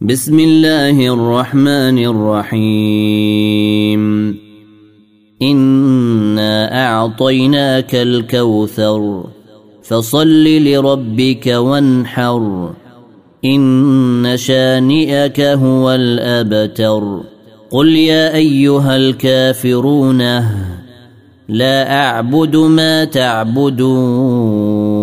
بسم الله الرحمن الرحيم. إنا أعطيناك الكوثر فصل لربك وانحر. إن شانئك هو الأبتر. قل يا أيها الكافرون لا أعبد ما تعبدون.